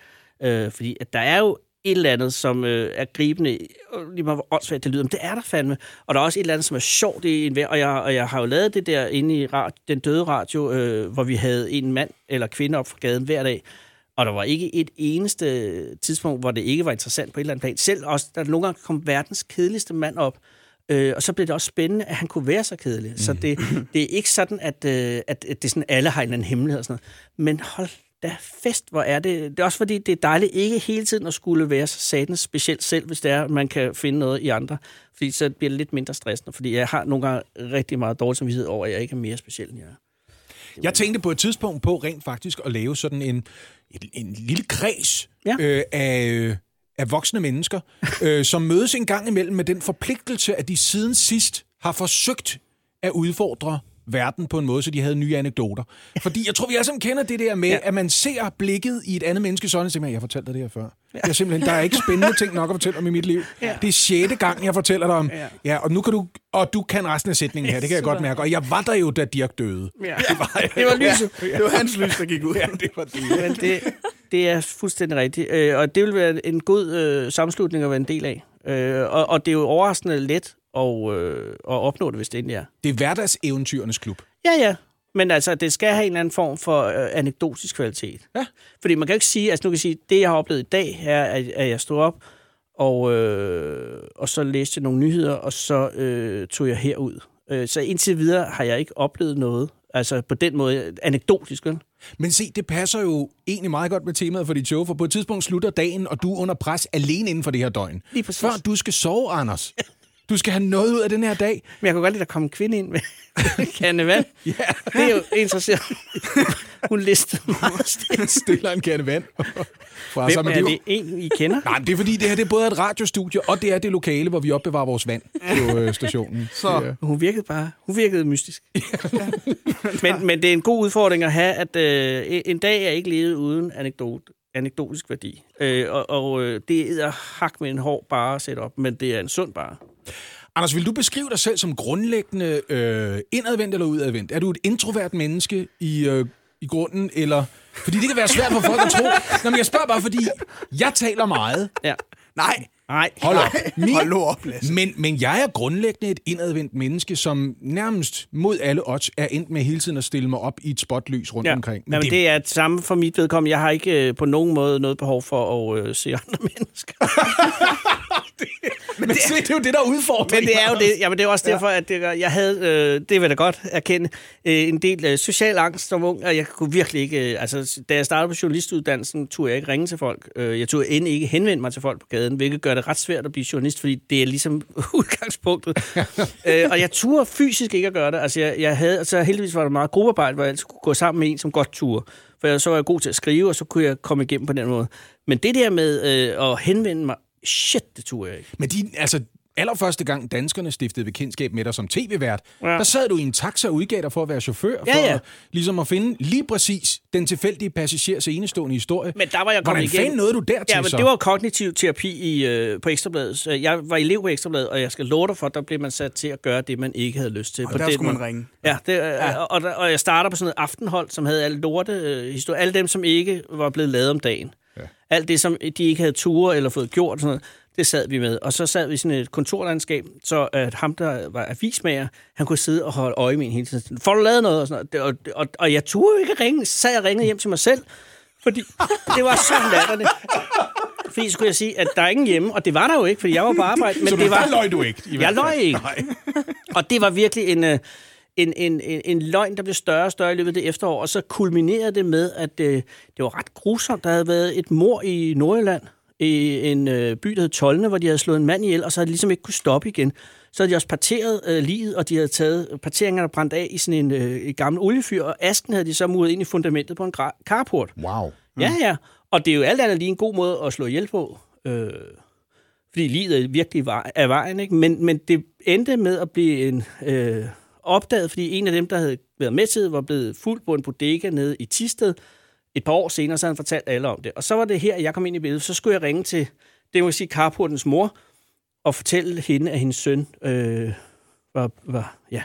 Øh, fordi at der er jo et eller andet, som øh, er gribende, og lige meget hvor åndssvagt det lyder, men det er der fandme. Og der er også et eller andet, som er sjovt i enhver, og jeg, og jeg har jo lavet det der inde i radio, den døde radio, øh, hvor vi havde en mand eller kvinde op fra gaden hver dag, og der var ikke et eneste tidspunkt, hvor det ikke var interessant på et eller andet plan. Selv også, der nogle gange kom verdens kedeligste mand op, Øh, og så blev det også spændende, at han kunne være så kedelig. Så det, det er ikke sådan, at, øh, at, at det er sådan, alle har en eller anden hemmelighed og sådan noget. Men hold da fest, hvor er det. Det er også fordi, det er dejligt ikke hele tiden at skulle være så satans specielt selv, hvis det er, man kan finde noget i andre. Fordi så bliver det lidt mindre stressende. Fordi jeg har nogle gange rigtig meget dårlig samvittighed over, at jeg ikke er mere speciel, end jeg er. jeg tænkte på et tidspunkt på rent faktisk at lave sådan en, en, en lille kreds Ja. øh, af, af voksne mennesker, øh, som mødes en gang imellem med den forpligtelse, at de siden sidst har forsøgt at udfordre verden på en måde, så de havde nye anekdoter. Fordi jeg tror, vi alle sammen kender det der med, ja. at man ser blikket i et andet øjne, og siger, jeg fortalte dig det her før. Ja. Jeg simpelthen, der er ikke spændende ting nok at fortælle om i mit liv. Ja. Det er sjette gang, jeg fortæller dig om. Ja. ja og nu kan du, og du kan resten af sætningen her, det kan jeg godt mærke. Og jeg var der jo, da Dirk døde. Ja. Det var, det var lyset. Ja. Det var hans lys, der gik ud. Ja, det var det. Men det, det er fuldstændig rigtigt. Øh, og det vil være en god øh, sammenslutning at være en del af. Øh, og, og det er jo overraskende let at, øh, at opnå det, hvis det endelig er. Det er hverdagseventyrenes klub. Ja, ja. Men altså, det skal have en eller anden form for øh, anekdotisk kvalitet. Ja. Fordi man kan jo ikke sige, altså nu kan jeg sige, det jeg har oplevet i dag, er, at, at jeg stod op, og, øh, og så læste jeg nogle nyheder, og så øh, tog jeg herud. Øh, så indtil videre har jeg ikke oplevet noget, altså på den måde anekdotisk. Vel? Men se, det passer jo egentlig meget godt med temaet for dit show, for på et tidspunkt slutter dagen, og du er under pres alene inden for det her døgn. Lige præcis. Før du skal sove, Anders. Du skal have noget ud af den her dag. Men jeg kunne godt lide, at der kom en kvinde ind med kande vand. Ja. Det er jo siger, hun listede meget stille. Stiller en kande vand. Fra Hvem sig, men er jo- det en, I kender? Nej, men det er fordi, det her det er både et radiostudie, og det er det lokale, hvor vi opbevarer vores vand på øh, stationen. Så. Ja. Hun virkede bare, hun virkede mystisk. men, men det er en god udfordring at have, at øh, en dag er ikke levet uden anekdot, anekdotisk værdi. Øh, og og øh, det er hak med en hård bare at sætte op, men det er en sund bare. Anders, vil du beskrive dig selv som grundlæggende øh, indadvendt eller udadvendt? Er du et introvert menneske i, øh, i grunden, eller... Fordi det kan være svært for folk at tro. Nå, men jeg spørger bare, fordi jeg taler meget. Ja. Nej, Nej. Hold op. Min, hold op, Lasse. men, men jeg er grundlæggende et indadvendt menneske, som nærmest mod alle odds er endt med hele tiden at stille mig op i et spotlys rundt Ja. omkring. Men det, det er det samme for mit vedkommende. Jeg har ikke øh, på nogen måde noget behov for at øh, se andre mennesker. men det, det er jo det, der er udfordringen. Men det er jo det. Jamen, det er også derfor, at det, jeg havde, øh, det vil jeg da godt erkende, øh, en del øh, social angst som ung, og jeg kunne virkelig ikke, øh, altså da jeg startede på journalistuddannelsen, turde jeg ikke ringe til folk. Øh, jeg turde end ikke henvende mig til folk på gaden, hvilket gør det ret svært at blive journalist, fordi det er ligesom udgangspunktet. øh, og jeg turde fysisk ikke at gøre det. Altså, jeg, jeg havde, altså heldigvis var der meget gruppearbejde, hvor jeg altid kunne gå sammen med en, som godt turde. For jeg, så var jeg god til at skrive, og så kunne jeg komme igennem på den måde. Men det der med øh, at henvende mig, shit, det turde jeg ikke. Men de, altså, allerførste gang danskerne stiftede bekendtskab med dig som tv-vært, ja. Der sad du i en taxa og udgav dig for at være chauffør, Ja, for ja. At, ligesom at finde lige præcis den tilfældige passagers enestående historie. Men der var jeg kommet Hvordan fanden nåede du dertil Ja, men så? det var kognitiv terapi i, øh, på Ekstrabladet. Jeg var elev på Ekstrabladet, og jeg skal love dig for, der blev man sat til at gøre det, man ikke havde lyst til. Og på der det, skulle man ringe. Ja, det, ja. Og, der, og jeg starter på sådan et aftenhold, som havde alle lorte øh, historier. Alle dem, som ikke var blevet lavet om dagen. Ja. Alt det, som de ikke havde ture eller fået gjort, og sådan noget, det sad vi med. Og så sad vi i sådan et kontorlandskab, så at ham, der var avismager, han kunne sidde og holde øje med en hele tiden. Får du lavet noget? Og, sådan noget. Og, og, og jeg turde ikke ringe. Så sad jeg ringede hjem til mig selv, fordi det var så latterligt. Fordi skulle jeg sige, at der er ingen hjemme, og det var der jo ikke, fordi jeg var på arbejde. Men så det var, der løg du ikke? I jeg løg ikke. Nej. Og det var virkelig en, øh, en, en, en, en løgn, der blev større og større i løbet af det efterår. Og så kulminerede det med, at øh, det var ret grusomt. Der havde været et mor i Nordjylland, i en øh, by, der hed Tolne, hvor de havde slået en mand ihjel, og så havde de ligesom ikke kunne stoppe igen. Så havde de også parteret øh, livet, og de havde taget parteringerne brændt af i sådan en øh, et gammel oliefyr, og asken havde de så muret ind i fundamentet på en carport. Wow. Ja, ja. Og det er jo alt andet lige en god måde at slå ihjel på. Øh, fordi livet er virkelig vej, er vejen, ikke? Men, men det endte med at blive en øh, opdaget, fordi en af dem, der havde været med til, var blevet fuld på en bodega nede i Tisted. Et par år senere, så havde han fortalt alle om det. Og så var det her, jeg kom ind i billedet. Så skulle jeg ringe til, det må sige, carportens mor, og fortælle hende, at hendes søn øh, var, var, ja.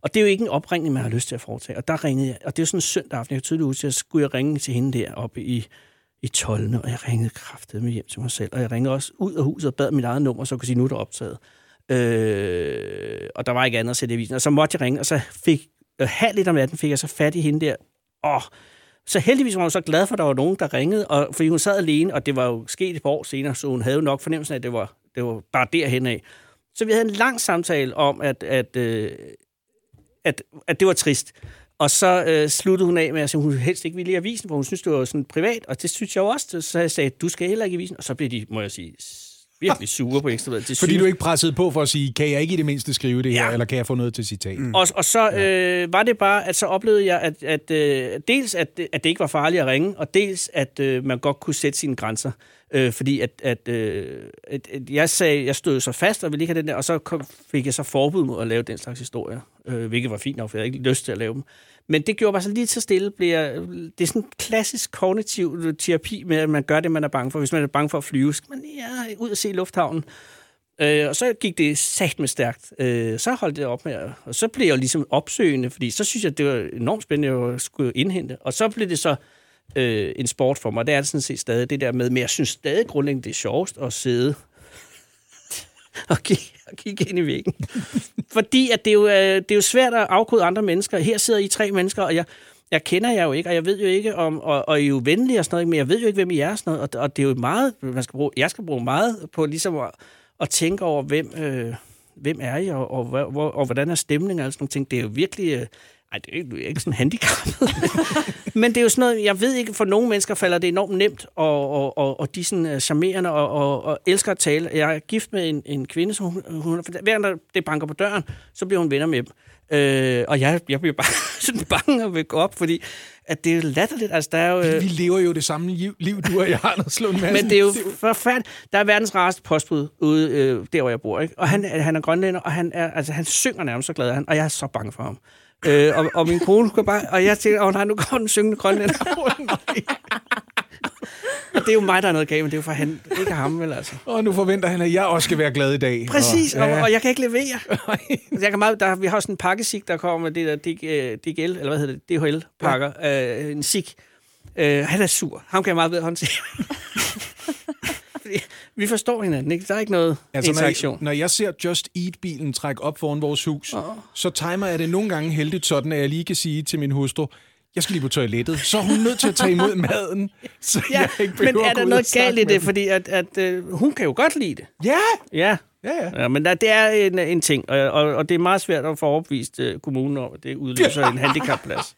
Og det er jo ikke en opringning, man har lyst til at foretage. Og der ringede jeg, og det er sådan en søndag aften, jeg kan tydeligt huske, at jeg skulle jeg ringe til hende der oppe i, i Tolne, og jeg ringede kraftet med hjem til mig selv, og jeg ringede også ud af huset og bad mit eget nummer, så jeg kunne sige, nu er der optaget. Øh, og der var ikke andet at sætte i visen. Og så måtte jeg ringe, og så fik, øh, halv lidt om natten fik jeg så fat i hende der. Åh, så heldigvis var hun så glad for, at der var nogen, der ringede, og, fordi hun sad alene, og det var jo sket et par år senere, så hun havde jo nok fornemmelsen af, at det var, det var bare derhen af. Så vi havde en lang samtale om, at, at, øh, at, at det var trist. Og så øh, sluttede hun af med at sige, at hun helst ikke ville i avisen, for hun synes, det var sådan privat. Og det synes jeg jo også. Så jeg sagde, du skal heller ikke i avisen. Og så blev de, må jeg sige, virkelig sure på ekstrabladet. Det Fordi synes- du ikke pressede på for at sige, kan jeg ikke i det mindste skrive det her, Ja. eller kan jeg få noget til citat? Mm. Og, og så øh, var det bare, at så oplevede jeg, at, at øh, dels at, det- at det ikke var farligt at ringe, og dels at øh, man godt kunne sætte sine grænser. Øh, fordi at, at, øh, at, at jeg sagde, jeg stod så fast og ville ikke have den der, og så kom, fik jeg så forbud mod at lave den slags historier, øh, hvilket var fint nok, for jeg havde ikke lyst til at lave dem. Men det gjorde bare så lige så stille, bliver, det er sådan en klassisk kognitiv øh, terapi med, at man gør det, man er bange for. Hvis man er bange for at flyve, skal man ja, ud og se lufthavnen. Øh, og så gik det sagt med stærkt. Øh, så holdt det op med, og så blev jeg ligesom opsøgende, fordi så synes jeg, det var enormt spændende at skulle indhente. Og så blev det så øh, en sport for mig. Det er det sådan set stadig det der med, men jeg synes stadig grundlæggende, det er sjovest at sidde og kigge, og kigge ind i væggen. Fordi at det, er jo, øh, det er jo svært at afkode andre mennesker. Her sidder I tre mennesker, og jeg, jeg kender jer jo ikke, og jeg ved jo ikke om, og, og I er jo venlige og sådan noget, men jeg ved jo ikke, hvem I er og sådan noget, og, og det er jo meget, man skal bruge, jeg skal bruge meget på ligesom at, at tænke over, hvem, øh, hvem er I, og, og, hvor, og hvordan er stemningen og sådan nogle ting. Det er jo virkelig, øh, ej, det er ikke, ikke sådan handicappet. Men det er jo sådan noget, jeg ved ikke, for nogle mennesker falder det enormt nemt, og, og, og, og de er sådan øh, charmerende og, og, og elsker at tale. Jeg er gift med en, en kvinde, som hun, hun, hver gang det banker på døren, så bliver hun venner med dem. Øh, og jeg, jeg bliver bare sådan bange at vil gå op, fordi at det er latterligt. Altså, der er jo, øh... Vi lever jo det samme liv, liv du og jeg har, når slå en masse. Men det er jo forfærdeligt. Der er verdens rareste postbud ude øh, der, hvor jeg bor. Ikke? Og han, han er grønlænder, og han, er, altså, han synger nærmest så glad, han, og jeg er så bange for ham. Øh, og, og min kone skulle bare... Og jeg tænkte, åh oh, nej, nu kommer den syngende grønlænder. det er jo mig, der er noget galt, men det er jo for han, ikke ham, vel altså. Og nu forventer han, at jeg også skal være glad i dag. Præcis, og, ja. og, og jeg kan ikke levere. jeg kan meget, der, vi har sådan en pakkesik, der kommer med det der DGL, eller hvad hedder det, DHL-pakker. Ja. Øh, en sik. Øh, han er sur. Ham kan jeg meget bedre håndtere. vi forstår hinanden, ikke? Der er ikke noget altså, interaktion. Når, når jeg ser Just Eat-bilen trække op foran vores hus, oh. så timer jeg det nogle gange heldigt sådan, at jeg lige kan sige til min hustru, jeg skal lige på toilettet, så er hun nødt til at tage imod maden, så ja, jeg ikke Men er der noget galt i det, fordi at, at, uh, hun kan jo godt lide det. Ja! Ja. Ja, ja. ja men der, det er en, en ting, og, og, og det er meget svært at få overbevist uh, kommunen om, at det udløser en handicapplads.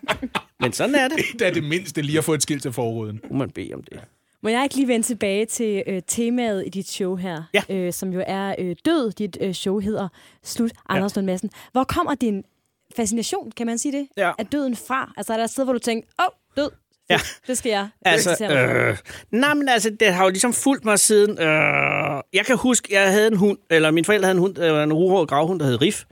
men sådan er det. Det er det mindste lige at få et skilt til forruden. Må man bede om det. Må jeg ikke lige vende tilbage til øh, temaet i dit show her, ja. øh, som jo er øh, Død, dit øh, show hedder Slut, Anders ja. Lund Madsen. Hvor kommer din fascination, kan man sige det, ja. af døden fra? Altså er der et sted, hvor du tænker, åh, oh, død, Ja. Det skal jeg. Altså, øh, nej, men altså, det har jo ligesom fulgt mig siden... Øh, jeg kan huske, jeg havde en hund, eller min forældre havde en hund, øh, en ruhåret gravhund, der hed Riff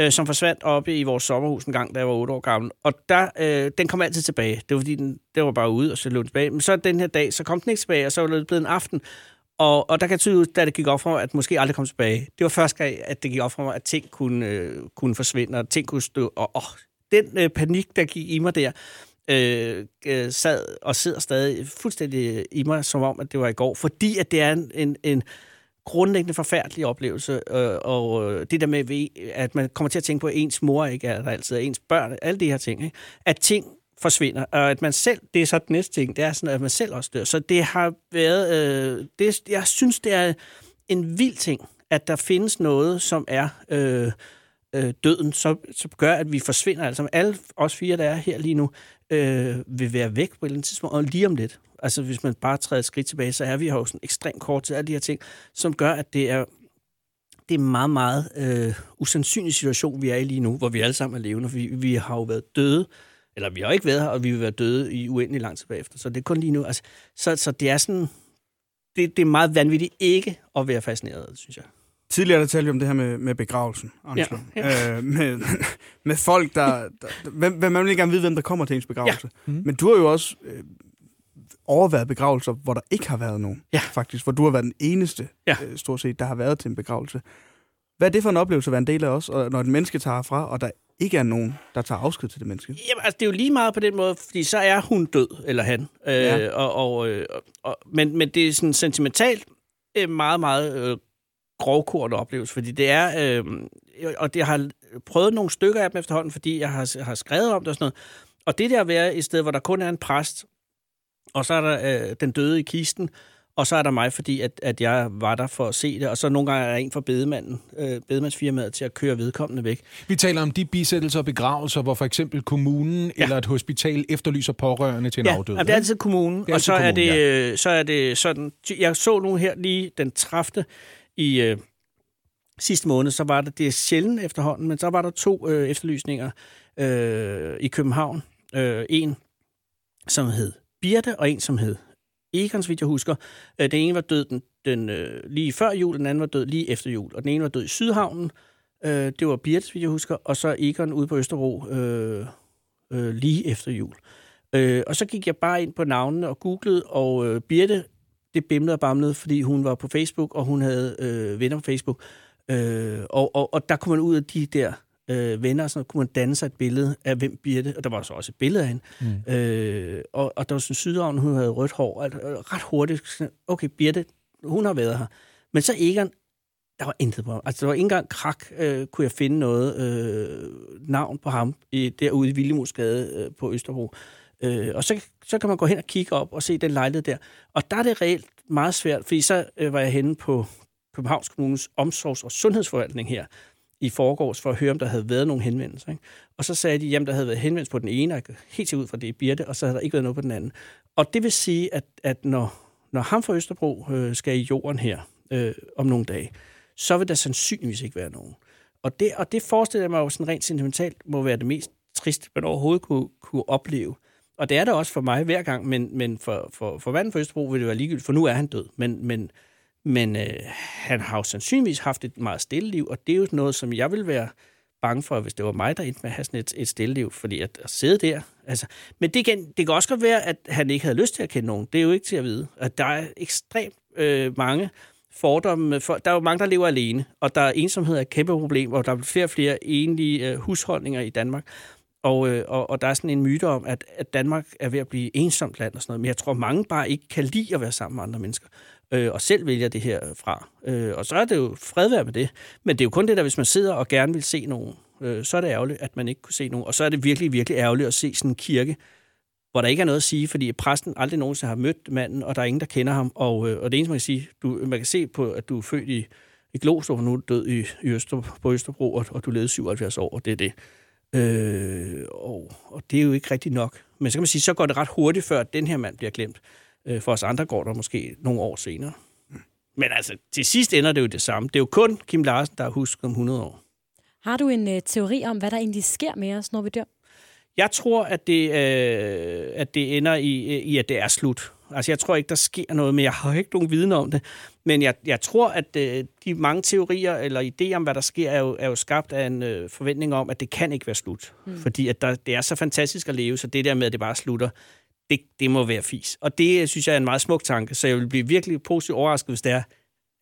øh, som forsvandt oppe i vores sommerhus en gang, da jeg var 8 år gammel. Og der, øh, den kom altid tilbage. Det var fordi, den, den var bare ude, og så løb den tilbage. Men så den her dag, så kom den ikke tilbage, og så var det blevet en aften. Og, og der kan tyde, da det gik op for mig, at måske aldrig kom tilbage. Det var første gang, at det gik op for mig, at ting kunne, øh, kunne forsvinde, og ting kunne stå. Og åh, den øh, panik, der gik i mig der, øh, øh, sad og sidder stadig fuldstændig i mig, som om, at det var i går. Fordi at det er en, en, en grundlæggende forfærdelig oplevelse, øh, og øh, det der med, at man kommer til at tænke på, at ens mor ikke er der altid, ens børn, alle de her ting, ikke? at ting forsvinder, og at man selv, det er så den næste ting, det er sådan, at man selv også dør. Så det har været, øh, det, jeg synes, det er en vild ting, at der findes noget, som er øh, øh, døden, så, så gør, at vi forsvinder. Altså alle os fire, der er her lige nu, øh, vil være væk på et eller andet tidspunkt, og lige om lidt altså hvis man bare træder et skridt tilbage, så er vi jo sådan ekstremt kort til alle de her ting, som gør, at det er det er en meget, meget øh, usandsynlig situation, vi er i lige nu, hvor vi alle sammen er levende. Vi, vi har jo været døde, eller vi har ikke været her, og vi vil være døde i uendelig lang tid bagefter. Så det er kun lige nu. Altså, så, så det er sådan, det, det er meget vanvittigt ikke at være fascineret, synes jeg. Tidligere der talte vi om det her med, med begravelsen, Ja, ja. Øh, med, med folk, der... der hvem, man vil ikke gerne vide, hvem der kommer til ens begravelse. Ja. Mm. Men du har jo også øh, overværet begravelser, hvor der ikke har været nogen, ja. faktisk. Hvor du har været den eneste, ja. øh, stort set, der har været til en begravelse. Hvad er det for en oplevelse at være en del af os, og når et menneske tager fra, og der ikke er nogen, der tager afsked til det menneske? Jamen, altså, det er jo lige meget på den måde, fordi så er hun død, eller han. Øh, ja. og, og, øh, og, men, men det er sådan sentimentalt øh, meget, meget øh, grovkort oplevelse, fordi det er, øh, og det har prøvet nogle stykker af dem efterhånden, fordi jeg har, har skrevet om det og sådan noget, og det der at være et sted, hvor der kun er en præst, og så er der øh, den døde i kisten, og så er der mig, fordi at, at jeg var der for at se det, og så nogle gange er der en fra bedemanden, øh, bedemandsfirmaet til at køre vedkommende væk. Vi taler om de bisættelser og begravelser, hvor for eksempel kommunen ja. eller et hospital efterlyser pårørende til en ja, afdød. Ja, det er altid kommunen, er og så, kommunen, er det, ja. Øh, så er det sådan... Jeg så nu her lige den 30. i øh, sidste måned, så var der, det er sjældent efterhånden, men så var der to øh, efterlysninger øh, i København. Øh, en, som hed Birte, og en, som hed Egon, så vidt jeg husker. Øh, den ene var død den, den, øh, lige før jul, den anden var død lige efter jul. Og den ene var død i Sydhavnen. Øh, det var Birte, så vidt jeg husker. Og så Egon ude på Østerbro øh, øh, lige efter jul. Øh, og så gik jeg bare ind på navnene og googlede, og øh, Birte, det bimlede og bamlede, fordi hun var på Facebook, og hun havde øh, venner på Facebook. Øh, og, og, og der kunne man ud af de der øh, venner, så kunne man danne sig et billede af, hvem Birte, og der var så også et billede af hende. Mm. Øh, og, og der var sådan sydhavn, hun havde rødt hår, og ret hurtigt, okay, Birte, hun har været her. Men så Egon, der var intet på ham. Altså, der var ikke engang krak, øh, kunne jeg finde noget øh, navn på ham i, derude i Villemusgade øh, på Østerbro. Øh, og så, så kan man gå hen og kigge op og se den lejlighed der. Og der er det reelt meget svært, fordi så øh, var jeg henne på Københavns Kommunes omsorgs- og sundhedsforvaltning her i forgårs for at høre, om der havde været nogle henvendelser. Ikke? Og så sagde de, at der havde været henvendelse på den ene, og helt til ud fra det Birte, og så havde der ikke været noget på den anden. Og det vil sige, at, at når, når ham fra Østerbro øh, skal i jorden her øh, om nogle dage, så vil der sandsynligvis ikke være nogen. Og det, og det forestiller jeg mig jo sådan rent sentimentalt må være det mest trist, man overhovedet kunne, kunne opleve. Og det er det også for mig hver gang, men, men for, for, for manden for Østerbro vil det være ligegyldigt, for nu er han død. Men, men, men øh, han har jo sandsynligvis haft et meget stille liv, og det er jo noget, som jeg vil være bange for, hvis det var mig, der endte med at have sådan et, et stille liv, fordi at, at sidde der... Altså, men det kan, det kan også godt være, at han ikke havde lyst til at kende nogen. Det er jo ikke til at vide. At der er ekstremt øh, mange fordomme. For, der er jo mange, der lever alene, og der er ensomhed er et kæmpe problem, og der er flere og flere enlige øh, husholdninger i Danmark. Og, øh, og, og der er sådan en myte om, at, at Danmark er ved at blive ensomt land og sådan noget, men jeg tror, mange bare ikke kan lide at være sammen med andre mennesker, øh, og selv vælger det her fra. Øh, og så er det jo fredværd med det, men det er jo kun det der, hvis man sidder og gerne vil se nogen, øh, så er det ærgerligt, at man ikke kunne se nogen, og så er det virkelig, virkelig ærgerligt at se sådan en kirke, hvor der ikke er noget at sige, fordi præsten aldrig nogensinde har mødt manden, og der er ingen, der kender ham. Og, øh, og det eneste, man kan sige, du, man kan se på, at du er født i, i Glostrup, og nu er død i, i Øster, på Østerbro, og, og du levede 77 år, og det er det. Øh, og, og det er jo ikke rigtigt nok. Men så kan man sige, så går det ret hurtigt, før den her mand bliver glemt. Øh, for os andre går der måske nogle år senere. Men altså, til sidst ender det jo det samme. Det er jo kun Kim Larsen, der har husket om 100 år. Har du en øh, teori om, hvad der egentlig sker med os, når vi dør? Jeg tror, at det, øh, at det ender i, i, at det er slut. Altså, jeg tror ikke, der sker noget, men jeg har ikke nogen viden om det. Men jeg, jeg tror, at øh, de mange teorier eller idéer om, hvad der sker, er jo, er jo skabt af en øh, forventning om, at det kan ikke være slut. Mm. Fordi at der, det er så fantastisk at leve, så det der med, at det bare slutter, det, det må være fis. Og det synes jeg er en meget smuk tanke, så jeg vil blive virkelig positivt overrasket, hvis det er,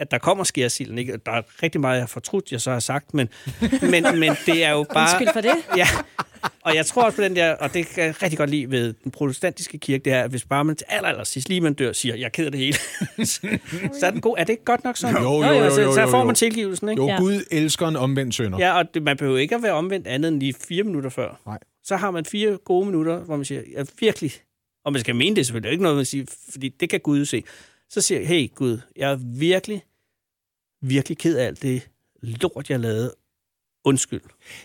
at der kommer skærsilden. Ikke? Der er rigtig meget, jeg har fortrudt, jeg så har sagt, men, men, men det er jo bare... Undskyld for det. Ja, og jeg tror også på den der, og det kan jeg rigtig godt lide ved den protestantiske kirke, det er, at hvis bare man til aller, aller sidst lige man dør, siger, jeg keder det hele, så er den god. Er det ikke godt nok sådan? Jo, jo, jo, jo, jo, så, så får jo. man tilgivelsen, ikke? Jo, Ja. Gud elsker en omvendt sønder. Ja, og det, man behøver ikke at være omvendt andet end lige fire minutter før. Nej. Så har man fire gode minutter, hvor man siger, ja, virkelig, og man skal mene det selvfølgelig, det er ikke noget, man siger, fordi det kan Gud se. Så siger jeg, hey Gud, jeg er virkelig, virkelig ked af alt det lort, jeg lavede. Undskyld.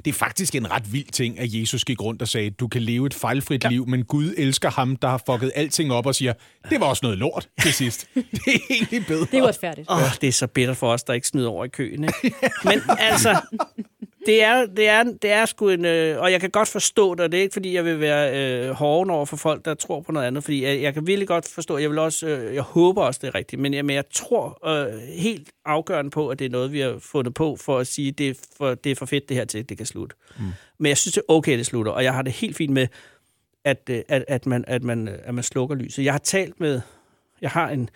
Det er faktisk en ret vild ting, at Jesus gik rundt og sagde, du kan leve et fejlfrit ja. liv, men Gud elsker ham, der har fucket alting op og siger, det var også noget lort til sidst. det er egentlig bedre. Det er uretfærdigt. Åh, oh, det er så bitter for os, der ikke snyder over i køen. Ikke? Men altså, det er, det er, det er sgu en... Øh, og jeg kan godt forstå det, og det er ikke, fordi jeg vil være øh, hården over for folk, der tror på noget andet, fordi jeg, jeg kan virkelig godt forstå, jeg vil også, øh, jeg håber også, det er rigtigt, men jeg, men jeg tror øh, helt afgørende på, at det er noget, vi har fundet på for at sige, det er for, det er for fedt det her til, det kan slutte. Mm. Men jeg synes, det er okay, det slutter, og jeg har det helt fint med, at, øh, at, at, man, at, man, at man slukker lyset. Jeg har talt med... Jeg har en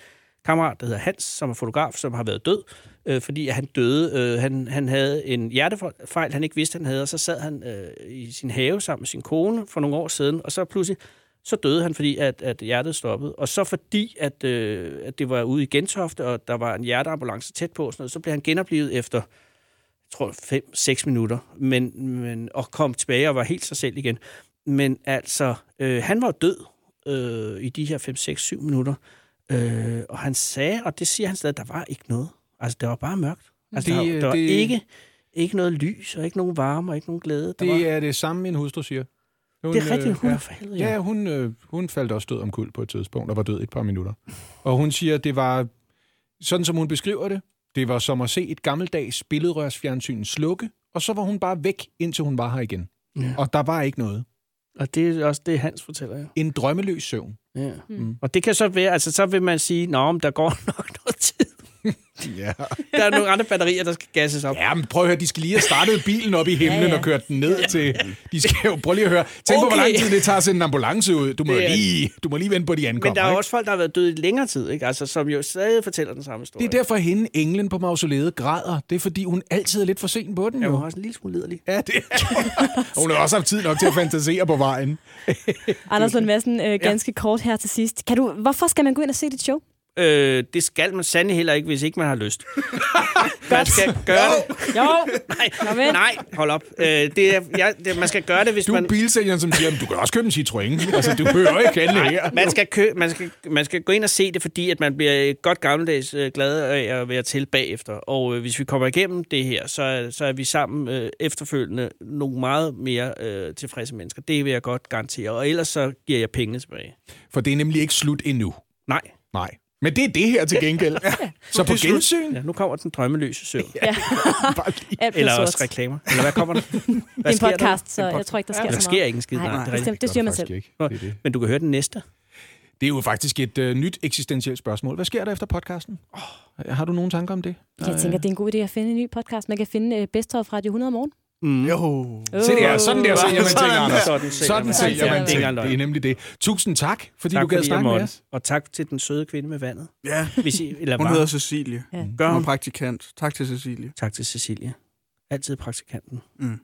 kammerat, der hedder Hans, som er fotograf, som har været død, øh, fordi han døde. Øh, han, han havde en hjertefejl, han ikke vidste, han havde, og så sad han øh, i sin have sammen med sin kone for nogle år siden, og så pludselig så døde han, fordi at, at hjertet stoppede. Og så fordi, at, øh, at det var ude i Gentofte, og der var en hjerteambulance tæt på, og sådan noget, så blev han genoplevet efter, jeg tror, 5-6 minutter, men, men, og kom tilbage og var helt sig selv igen. Men altså, øh, han var død øh, i de her 5-6-7 minutter, øh, og han sagde, og det siger han stadig, der var ikke noget. Altså, det var bare mørkt. Altså, Det, der, der var det- ikke, ikke noget lys, og ikke nogen varme, og ikke nogen glæde. Der var, Det er det samme, min hustru siger. Hun, det er rigtigt, hun ja. er for helvede. Ja, hun, øh, hun faldt også død om kul på et tidspunkt, og var død et par minutter. Og hun siger, at det var, sådan som hun beskriver det, det var som at se et gammeldags billedrørsfjernsyn slukke, og så var hun bare væk, indtil hun var her igen. Ja. Og der var ikke noget. Og det er også det, Hans fortæller jo. En drømmeløs søvn. Ja. Mm. Og det kan så være, altså så vil man sige, nå, men der går nok noget tid. Ja. Der er nogle andre batterier, der skal gasses op. ja, men prøv at høre, de skal lige have startet bilen op i himlen Ja, ja. og kørt den ned til... De skal jo, prøv lige at høre. Tænk på, hvor Okay. lang tid det tager at sende en ambulance ud. Du må, Det er- lige, du må lige vente på, at de ankommer. Men der er ikke? også folk, der har været døde i længere tid, ikke? Altså, som jo stadig fortæller den samme historie. Det er derfor, hende, englen på mausoleet, græder. Det er, fordi hun altid er lidt for sent på den, Jeg jo. var også en lille smule liderlig. Ja, det er. Hun har også haft tid nok til at fantasere på vejen. Anders Lund Madsen, øh, ganske ja. kort her til sidst. Kan du, hvorfor skal man gå ind og se dit show? Øh, det skal man sandelig heller ikke, hvis ikke man har lyst. man skal gøre det. Jo, Nej, nej hold op. Øh, det er, ja, det, man skal gøre det, hvis Du er man... bilsælgeren, som siger, "Men du kan også købe en Citroën. Altså, du behøver ikke handle her. Man skal, kø, man, skal, man skal gå ind og se det, fordi at man bliver godt gammeldags øh, glad af at være til bagefter. Og øh, hvis vi kommer igennem det her, så, er- så er vi sammen øh, efterfølgende nogle meget mere øh, tilfredse mennesker. Det vil jeg godt garantere. Og ellers så giver jeg pengene tilbage. For det er nemlig ikke slut endnu. Nej. Nej. Men det er det her til gengæld. Så på gensyn. Ja, nu kommer den drømmeløse søvn. Bliver Eller også reklamer. Eller hvad kommer der? Hvad En sker der? podcast, så En pod- jeg tror ikke, der sker Ja, så der meget. sker ikke en skid. Nej, Nej, nej, det er det siger man selv. Ikke. Det det. Men du kan høre den næste. det er jo faktisk et uh, nyt eksistentielt spørgsmål. Hvad sker der efter podcasten? Oh. Har du nogen tanker om det? Jeg tænker, det er en god idé at finde en ny podcast. Man kan finde øh, Best of Radio 100 om morgen. Mm. Jo. Se det her, sådan der sælger man ting, Anders. Sådan Sådan sælger man det er ting. Det er nemlig det. Tusind tak, fordi Tak du gad fordi jeg snakke med os. Og tak til den søde kvinde med vandet. Ja, Hvis I, eller hun var. hedder Cecilie. Ja. Gør Hun er hun. praktikant. Tak til Cecilie. Tak til Cecilie. Altid praktikanten. Mm.